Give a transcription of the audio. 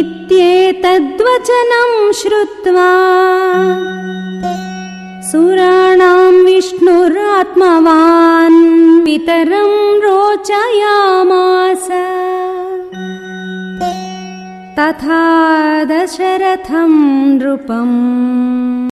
इत्येतद्वचनं श्रुत्वा सुराणां विष्णुरात्मवान् पितरं रोचयामास। तथा दशरथं नृपम्।